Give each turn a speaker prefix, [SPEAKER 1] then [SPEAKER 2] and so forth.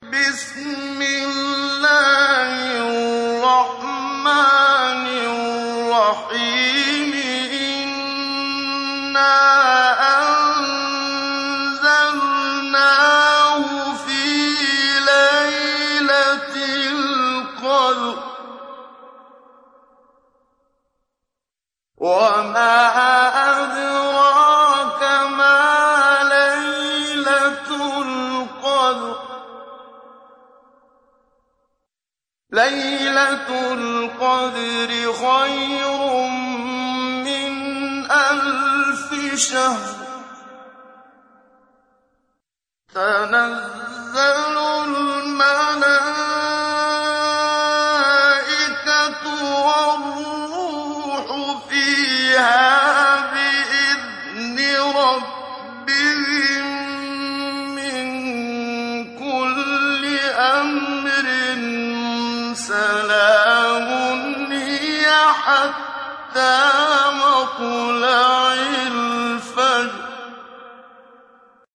[SPEAKER 1] بِسْمِ اللَّهِ الرَّحْمَٰنِ الرَّحِيمِ إِنَّا أَنزَلْنَاهُ فِي لَيْلَةِ الْقَدْرِ ۗ وَمَا لَيْلَةُ الْقَدْرِ خَيْرٌ مِّنْ أَلْفِ شَهْرٍ. تَنَزَّلُ سَلَامٌ هِيَ حَتَّىٰ مَطْلَعِ